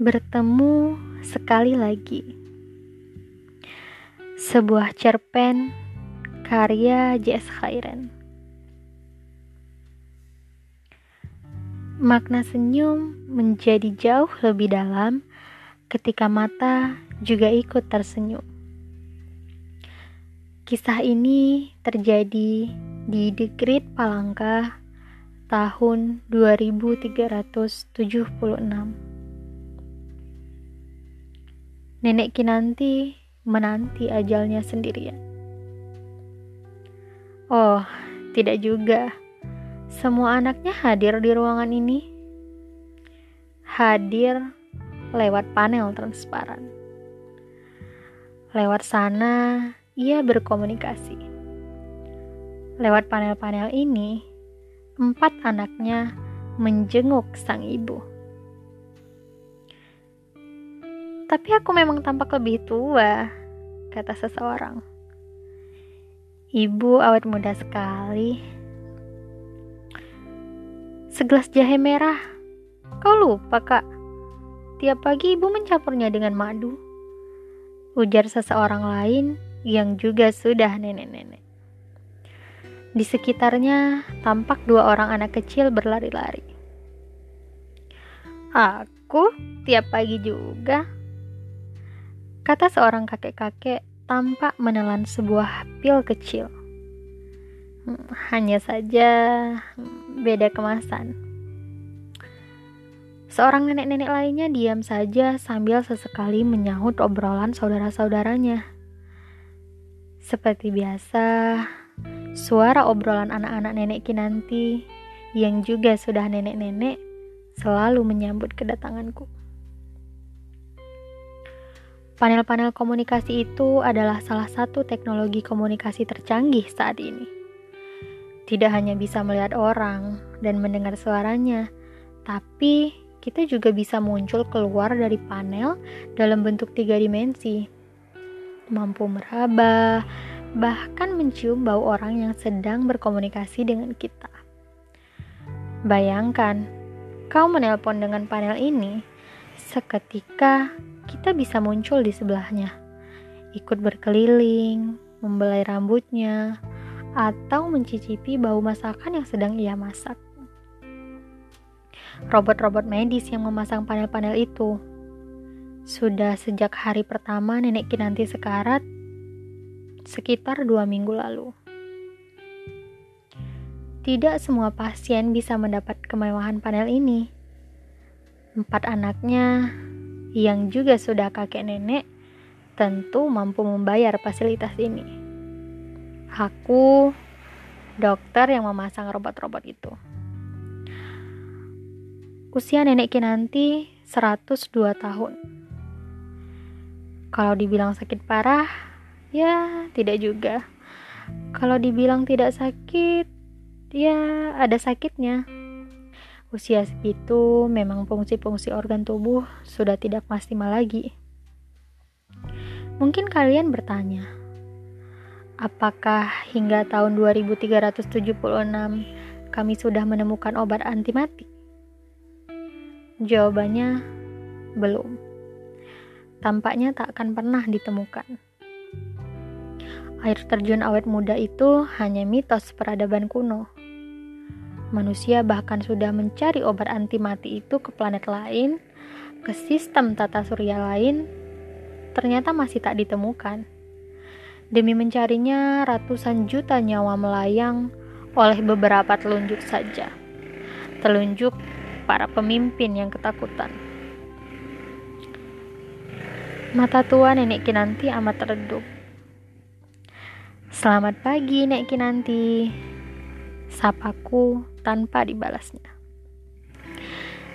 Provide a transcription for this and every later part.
Bertemu sekali lagi. Sebuah cerpen karya J.S. Khairan. Makna senyum menjadi jauh lebih dalam ketika mata juga ikut tersenyum. Kisah ini terjadi di The Great Palangka tahun 2376. Nenek Kinanti menanti ajalnya sendirian. Oh, tidak juga. Semua anaknya hadir di ruangan ini. Hadir lewat panel transparan. Lewat sana, ia berkomunikasi. Lewat panel-panel ini, empat anaknya menjenguk sang ibu. Tapi aku memang tampak lebih tua, kata seseorang. Ibu awet muda sekali. Segelas jahe merah. Kau lupa, Kak? Tiap pagi ibu mencampurnya dengan madu. Ujar seseorang lain yang juga sudah nenek-nenek. Di sekitarnya tampak dua orang anak kecil berlari-lari. Aku tiap pagi juga kata seorang kakek-kakek tampak menelan sebuah pil kecil. Hmm, hanya saja hmm, beda kemasan. Seorang nenek-nenek lainnya diam saja sambil sesekali menyahut obrolan saudara-saudaranya. Seperti biasa, suara obrolan anak-anak nenek Kinanti yang juga sudah nenek-nenek selalu menyambut kedatanganku. Panel-panel komunikasi itu adalah salah satu teknologi komunikasi tercanggih saat ini. Tidak hanya bisa melihat orang dan mendengar suaranya, tapi kita juga bisa muncul keluar dari panel dalam bentuk tiga dimensi. Mampu meraba, bahkan mencium bau orang yang sedang berkomunikasi dengan kita. Bayangkan, kau menelpon dengan panel ini, seketika kita bisa muncul di sebelahnya, ikut berkeliling, membelai rambutnya, atau mencicipi bau masakan yang sedang ia masak. Robot-robot medis yang memasang panel-panel itu sudah sejak hari pertama nenek Kinanti sekarat sekitar dua minggu lalu. Tidak semua pasien bisa mendapat kemewahan panel ini. Empat anaknya yang juga sudah kakek nenek tentu mampu membayar fasilitas ini. Aku dokter yang memasang robot-robot itu. Usia nenek Kinanti 102 tahun. Kalau dibilang sakit parah, ya tidak juga. Kalau dibilang tidak sakit, ya ada sakitnya. Usia segitu memang fungsi-fungsi organ tubuh sudah tidak maksimal lagi. Mungkin kalian bertanya, apakah hingga tahun 2376 kami sudah menemukan obat anti mati? Jawabannya belum. Tampaknya tak akan pernah ditemukan. Air terjun awet muda itu hanya mitos peradaban kuno Manusia bahkan sudah mencari obat anti mati itu ke planet lain, ke sistem tata surya lain, ternyata masih tak ditemukan. Demi mencarinya, ratusan juta nyawa melayang oleh beberapa telunjuk saja. Telunjuk para pemimpin yang ketakutan. Mata tua nenek Kinanti amat redup. Selamat pagi, Nek Kinanti. Sapaku tanpa dibalasnya.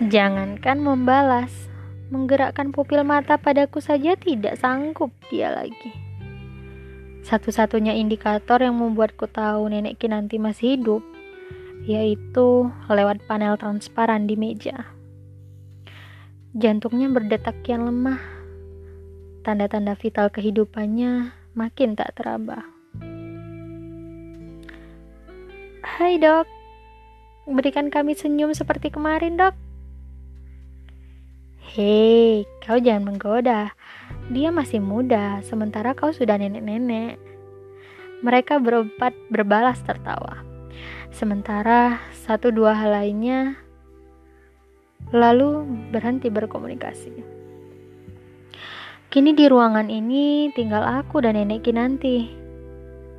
Jangankan membalas, menggerakkan pupil mata padaku saja tidak sanggup dia lagi. Satu-satunya indikator yang membuatku tahu nenek Kinanti masih hidup, yaitu lewat panel transparan di meja. Jantungnya berdetak kian lemah. Tanda-tanda vital kehidupannya makin tak teraba. Hai dok, Berikan kami senyum seperti kemarin, dok. Hei, kau jangan menggoda. Dia masih muda, sementara kau sudah nenek-nenek. Mereka berempat berbalas tertawa. Sementara satu dua hal lainnya lalu berhenti berkomunikasi. Kini di ruangan ini tinggal aku dan nenek Kinanti.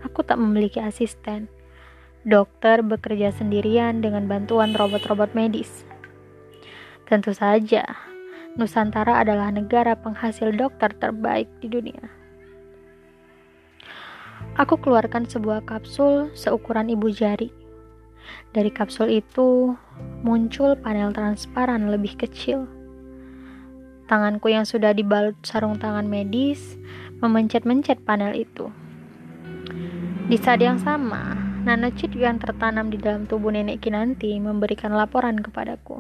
Aku tak memiliki asisten. Dokter bekerja sendirian dengan bantuan robot-robot medis. Tentu saja, Nusantara adalah negara penghasil dokter terbaik di dunia. Aku keluarkan sebuah kapsul seukuran ibu jari. Dari kapsul itu muncul panel transparan lebih kecil. Tanganku yang sudah dibalut sarung tangan medis memencet-mencet panel itu. Di saat yang sama, nanochip yang tertanam di dalam tubuh nenek Kinanti memberikan laporan kepadaku.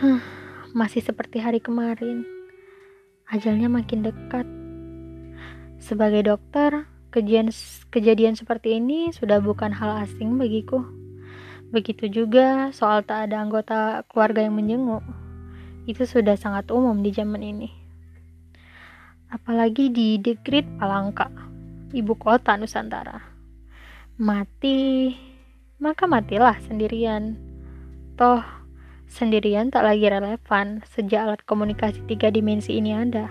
Huh, masih seperti hari kemarin. Ajalnya makin dekat. Sebagai dokter, kejadian, kejadian seperti ini sudah bukan hal asing bagiku. Begitu juga soal tak ada anggota keluarga yang menjenguk. Itu sudah sangat umum di zaman ini. Apalagi di Dekrit Palangka ibu kota Nusantara. Mati, maka matilah sendirian. Toh, sendirian tak lagi relevan sejak alat komunikasi tiga dimensi ini ada.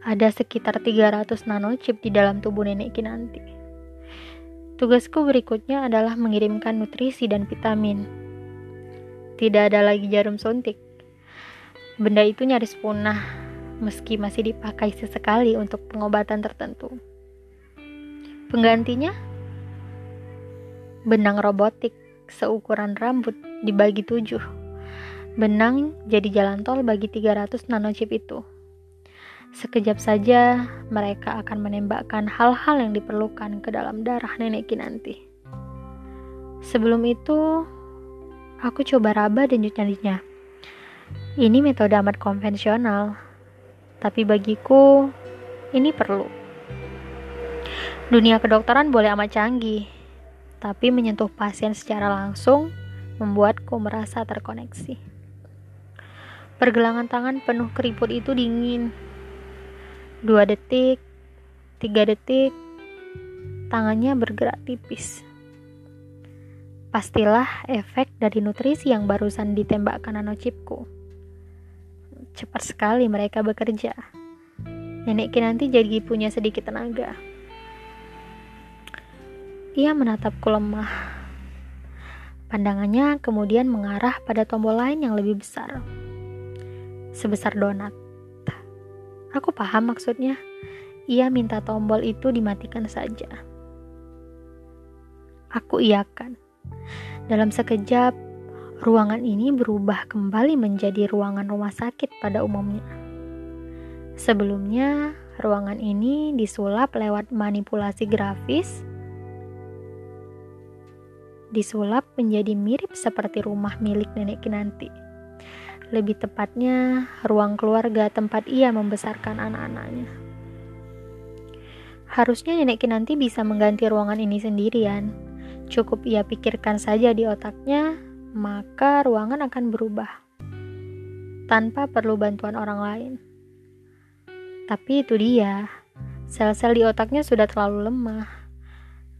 Ada sekitar 300 nanochip di dalam tubuh nenek Kinanti. Tugasku berikutnya adalah mengirimkan nutrisi dan vitamin. Tidak ada lagi jarum suntik. Benda itu nyaris punah meski masih dipakai sesekali untuk pengobatan tertentu. Penggantinya, benang robotik seukuran rambut dibagi tujuh. Benang jadi jalan tol bagi 300 nanochip itu. Sekejap saja mereka akan menembakkan hal-hal yang diperlukan ke dalam darah nenek Kinanti. Sebelum itu, aku coba raba dan nyadinya. Ini metode amat konvensional, tapi bagiku ini perlu. Dunia kedokteran boleh amat canggih, tapi menyentuh pasien secara langsung membuatku merasa terkoneksi. Pergelangan tangan penuh keriput itu dingin. Dua detik, tiga detik, tangannya bergerak tipis. Pastilah efek dari nutrisi yang barusan ditembakkan nanochipku. Cepat sekali mereka bekerja. Nenek nanti jadi punya sedikit tenaga. Ia menatapku lemah. Pandangannya kemudian mengarah pada tombol lain yang lebih besar. Sebesar donat. Aku paham maksudnya. Ia minta tombol itu dimatikan saja. Aku iakan. Dalam sekejap, ruangan ini berubah kembali menjadi ruangan rumah sakit pada umumnya. Sebelumnya, ruangan ini disulap lewat manipulasi grafis, disulap menjadi mirip seperti rumah milik nenek Kinanti. Lebih tepatnya, ruang keluarga tempat ia membesarkan anak-anaknya. Harusnya nenek Kinanti bisa mengganti ruangan ini sendirian. Cukup ia pikirkan saja di otaknya maka ruangan akan berubah tanpa perlu bantuan orang lain. Tapi itu dia, sel-sel di otaknya sudah terlalu lemah.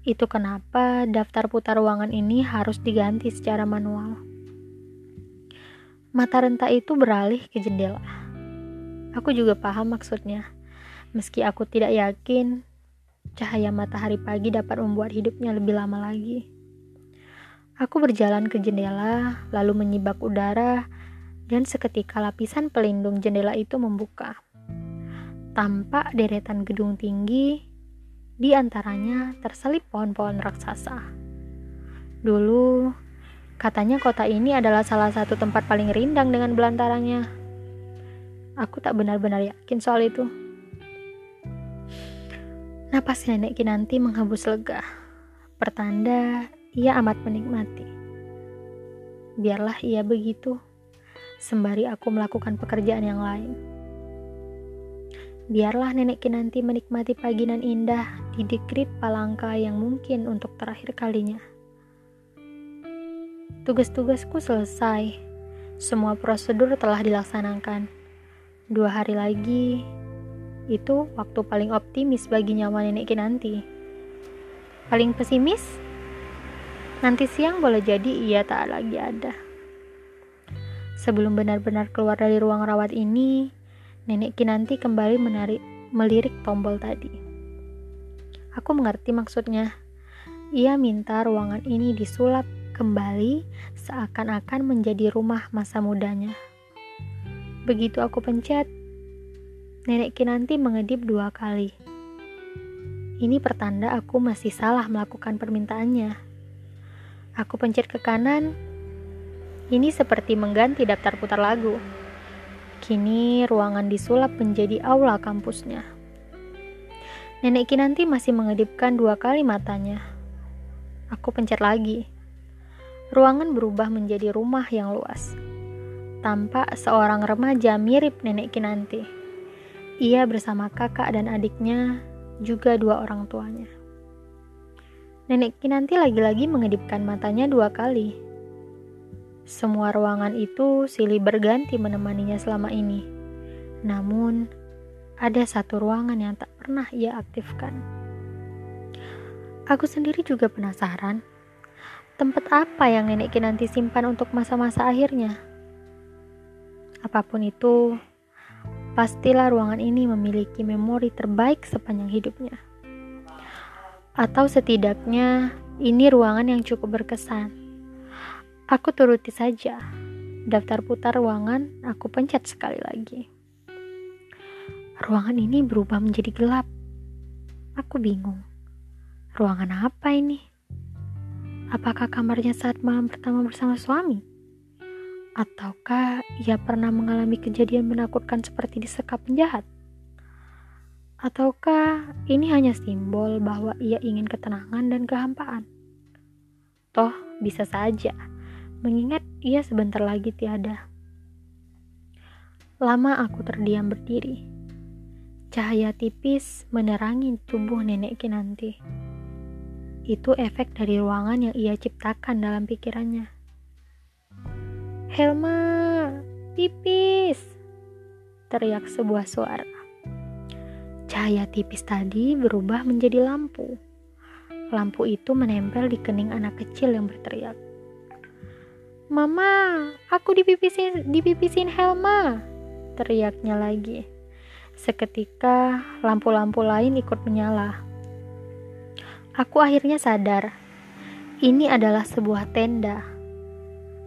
Itu kenapa daftar putar ruangan ini harus diganti secara manual. Mata renta itu beralih ke jendela. Aku juga paham maksudnya. Meski aku tidak yakin cahaya matahari pagi dapat membuat hidupnya lebih lama lagi. Aku berjalan ke jendela, lalu menyibak udara, dan seketika lapisan pelindung jendela itu membuka. Tampak deretan gedung tinggi, di antaranya terselip pohon-pohon raksasa. Dulu, katanya kota ini adalah salah satu tempat paling rindang dengan belantaranya. Aku tak benar-benar yakin soal itu. Napas nenek Kinanti menghembus lega. Pertanda ia amat menikmati. Biarlah ia begitu, sembari aku melakukan pekerjaan yang lain. Biarlah nenek Kinanti menikmati pagi nan indah di dekrit Palangka yang mungkin untuk terakhir kalinya. Tugas-tugasku selesai. Semua prosedur telah dilaksanakan. Dua hari lagi, itu waktu paling optimis bagi nyawa nenek Kinanti. Paling pesimis? Nanti siang boleh jadi ia tak lagi ada. Sebelum benar-benar keluar dari ruang rawat ini, nenek Kinanti kembali menarik melirik tombol tadi. Aku mengerti maksudnya. Ia minta ruangan ini disulap kembali seakan-akan menjadi rumah masa mudanya. Begitu aku pencet, nenek Kinanti mengedip dua kali. Ini pertanda aku masih salah melakukan permintaannya. Aku pencet ke kanan. Ini seperti mengganti daftar putar lagu. Kini ruangan disulap menjadi aula kampusnya. Nenek Kinanti masih mengedipkan dua kali matanya. Aku pencet lagi. Ruangan berubah menjadi rumah yang luas. Tampak seorang remaja mirip nenek Kinanti. Ia bersama kakak dan adiknya, juga dua orang tuanya. Nenek Kinanti lagi-lagi mengedipkan matanya dua kali. Semua ruangan itu silih berganti menemaninya selama ini. Namun, ada satu ruangan yang tak pernah ia aktifkan. Aku sendiri juga penasaran Tempat apa yang nenek Kinanti simpan untuk masa-masa akhirnya? Apa pun itu, pastilah ruangan ini memiliki memori terbaik sepanjang hidupnya. Atau setidaknya, ini ruangan yang cukup berkesan. Aku turuti saja. Daftar putar ruangan, aku pencet sekali lagi. Ruangan ini berubah menjadi gelap. Aku bingung. Ruangan apa ini? Apakah kamarnya saat malam pertama bersama suami? Ataukah ia pernah mengalami kejadian menakutkan seperti disekap penjahat? Ataukah ini hanya simbol bahwa ia ingin ketenangan dan kehampaan? Toh, bisa saja, mengingat ia sebentar lagi tiada. Lama aku terdiam berdiri. Cahaya tipis menerangi tubuh nenek Kinanti. Itu efek dari ruangan yang ia ciptakan dalam pikirannya. Helma, pipis! Teriak sebuah suara. Cahaya tipis tadi berubah menjadi lampu. Lampu itu menempel di kening anak kecil yang berteriak. Mama, aku dipipisin, dipipisin Helma! Teriaknya lagi. Seketika lampu-lampu lain ikut menyala. Aku akhirnya sadar, ini adalah sebuah tenda.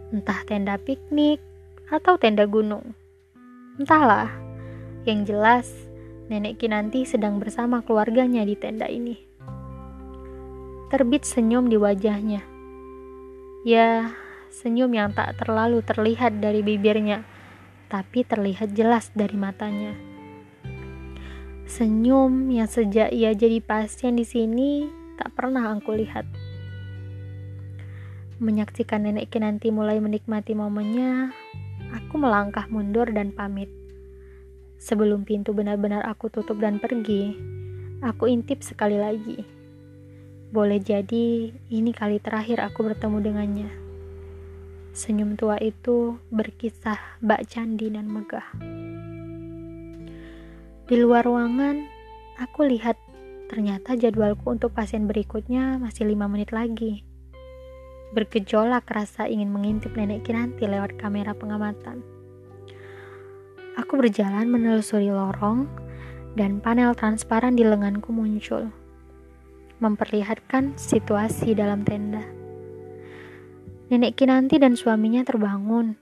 Entah tenda piknik atau tenda gunung. Entahlah, yang jelas nenek Kinanti sedang bersama keluarganya di tenda ini. Terbit senyum di wajahnya. Ya, senyum yang tak terlalu terlihat dari bibirnya, tapi terlihat jelas dari matanya. Senyum yang sejak ia jadi pasien di sini tak pernah aku lihat. Menyaksikan nenek Kinanti mulai menikmati momennya, aku melangkah mundur dan pamit. Sebelum pintu benar-benar aku tutup dan pergi, aku intip sekali lagi. Boleh jadi ini kali terakhir aku bertemu dengannya. Senyum tua itu berkisah bak candi dan megah. Di luar ruangan, aku lihat Ternyata jadwalku untuk pasien berikutnya masih lima menit lagi. Bergejolak rasa ingin mengintip nenek Kinanti lewat kamera pengamatan. Aku berjalan menelusuri lorong dan panel transparan di lenganku muncul. Memperlihatkan situasi dalam tenda. Nenek Kinanti dan suaminya terbangun.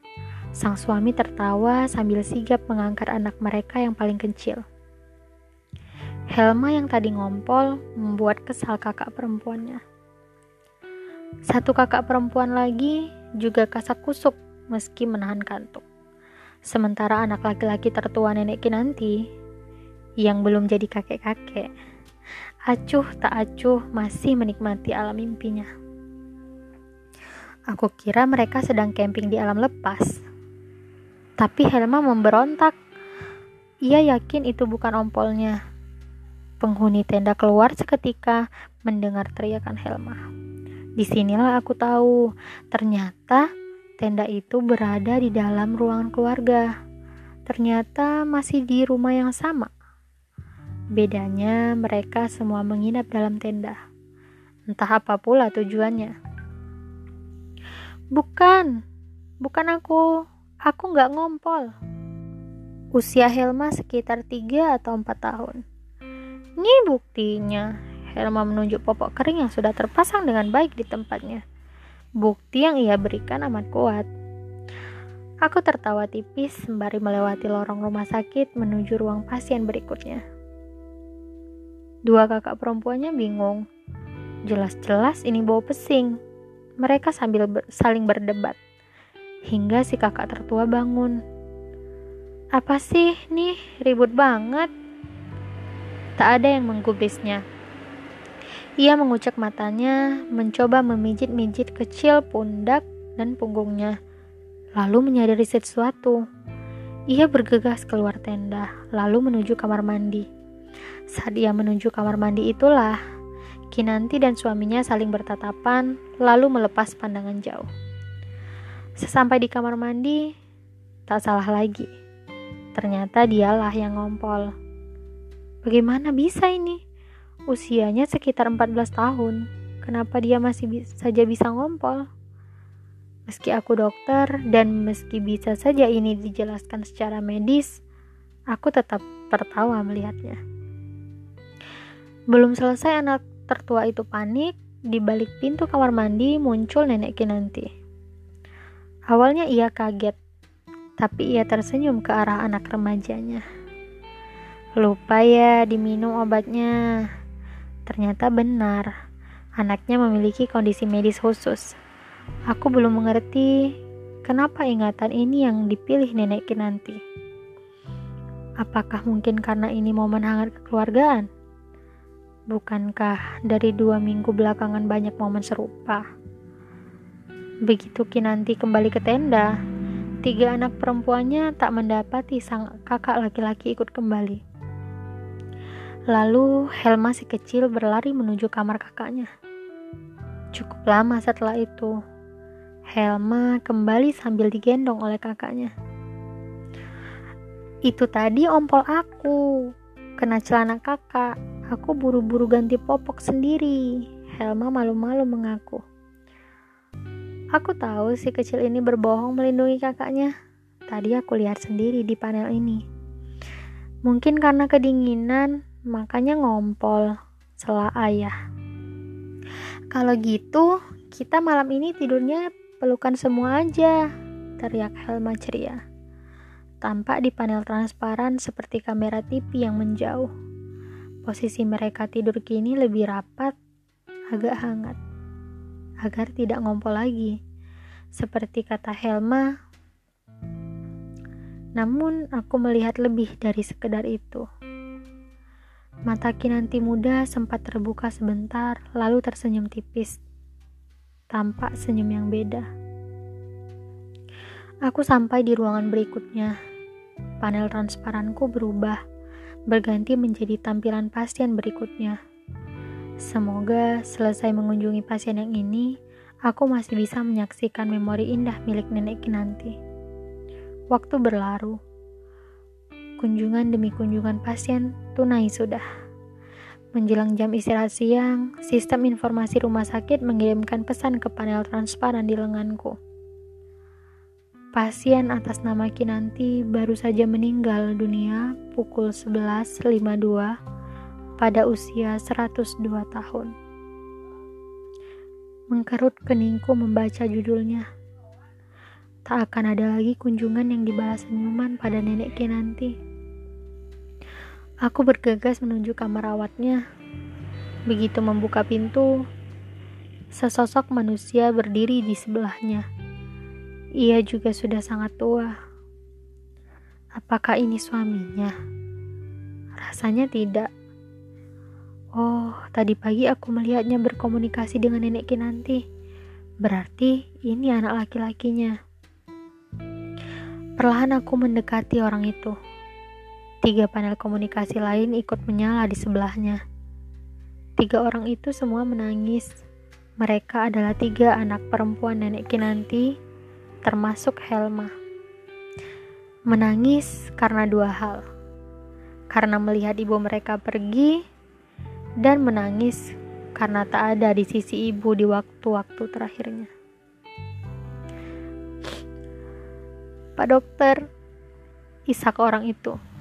Sang suami tertawa sambil sigap mengangkat anak mereka yang paling kecil. Helma yang tadi ngompol membuat kesal kakak perempuannya. Satu kakak perempuan lagi juga kasak kusuk meski menahan kantuk. Sementara anak laki-laki tertua nenek Kinanti yang belum jadi kakek-kakek, acuh tak acuh masih menikmati alam mimpinya. Aku kira mereka sedang camping di alam lepas. Tapi Helma memberontak. Ia yakin itu bukan ompolnya Penghuni tenda keluar seketika mendengar teriakan Helma. Di sinilah aku tahu, ternyata tenda itu berada di dalam ruangan keluarga. Ternyata masih di rumah yang sama. Bedanya mereka semua menginap dalam tenda. Entah apa pula tujuannya. Bukan, bukan aku. Aku nggak ngompol. Usia Helma sekitar 3 atau 4 tahun. Ini buktinya. Helma menunjuk popok kering yang sudah terpasang dengan baik di tempatnya. Bukti yang ia berikan amat kuat. Aku tertawa tipis sembari melewati lorong rumah sakit menuju ruang pasien berikutnya. Dua kakak perempuannya bingung. Jelas-jelas ini bau pesing. Mereka sambil ber saling berdebat. Hingga si kakak tertua bangun. Apa sih nih ribut banget? Tak ada yang menggubrisnya. Ia mengucek matanya, mencoba memijit-mijit kecil pundak dan punggungnya, lalu menyadari sesuatu. Ia bergegas keluar tenda, lalu menuju kamar mandi. Saat ia menuju kamar mandi itulah, Kinanti dan suaminya saling bertatapan, lalu melepas pandangan jauh. Sesampai di kamar mandi, tak salah lagi. Ternyata dialah yang ngompol. Bagaimana bisa ini? Usianya sekitar 14 tahun. Kenapa dia masih bi saja bisa ngompol? Meski aku dokter dan meski bisa saja ini dijelaskan secara medis, aku tetap tertawa melihatnya. Belum selesai anak tertua itu panik, di balik pintu kamar mandi muncul nenek Kinanti. Awalnya ia kaget, tapi ia tersenyum ke arah anak remajanya. Lupa ya diminum obatnya. Ternyata benar, anaknya memiliki kondisi medis khusus. Aku belum mengerti kenapa ingatan ini yang dipilih nenek Kinanti. Apakah mungkin karena ini momen hangat kekeluargaan? Bukankah dari dua minggu belakangan banyak momen serupa? Begitu Kinanti kembali ke tenda, tiga anak perempuannya tak mendapati sang kakak laki-laki ikut kembali. Lalu Helma si kecil berlari menuju kamar kakaknya. Cukup lama setelah itu, Helma kembali sambil digendong oleh kakaknya. Itu tadi ompol aku, kena celana kakak. Aku buru-buru ganti popok sendiri. Helma malu-malu mengaku. Aku tahu si kecil ini berbohong melindungi kakaknya. Tadi aku lihat sendiri di panel ini. Mungkin karena kedinginan, makanya ngompol, sela ayah. Kalau gitu, kita malam ini tidurnya pelukan semua aja, teriak Helma ceria. Tampak di panel transparan seperti kamera TV yang menjauh. Posisi mereka tidur kini lebih rapat, agak hangat, agar tidak ngompol lagi. Seperti kata Helma, namun aku melihat lebih dari sekedar itu. Mata Kinanti muda sempat terbuka sebentar, lalu tersenyum tipis. Tampak senyum yang beda. Aku sampai di ruangan berikutnya. Panel transparanku berubah, berganti menjadi tampilan pasien berikutnya. Semoga selesai mengunjungi pasien yang ini, aku masih bisa menyaksikan memori indah milik nenek Kinanti. Waktu berlalu kunjungan demi kunjungan pasien tunai sudah. Menjelang jam istirahat siang, sistem informasi rumah sakit mengirimkan pesan ke panel transparan di lenganku. Pasien atas nama Kinanti baru saja meninggal dunia pukul 11.52 pada usia 102 tahun. Mengkerut keningku membaca judulnya. Tak akan ada lagi kunjungan yang dibalas senyuman pada nenek Kinanti. Aku bergegas menuju kamar rawatnya. Begitu membuka pintu, sesosok manusia berdiri di sebelahnya. Ia juga sudah sangat tua. Apakah ini suaminya? Rasanya tidak. Oh, tadi pagi aku melihatnya berkomunikasi dengan nenek Kinanti. Berarti ini anak laki-lakinya. Perlahan aku mendekati orang itu. Tiga panel komunikasi lain ikut menyala di sebelahnya. Tiga orang itu semua menangis. Mereka adalah tiga anak perempuan nenek Kinanti termasuk Helma. Menangis karena dua hal. Karena melihat ibu mereka pergi dan menangis karena tak ada di sisi ibu di waktu-waktu terakhirnya. Pak dokter, isak orang itu.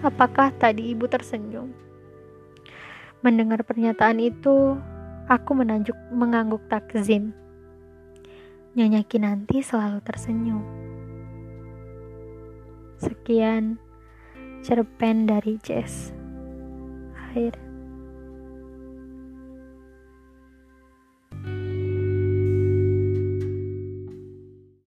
Apakah tadi ibu tersenyum? Mendengar pernyataan itu, aku menanjuk mengangguk takzim. Nyonya Kinanti selalu tersenyum. Sekian cerpen dari Jess. Akhir.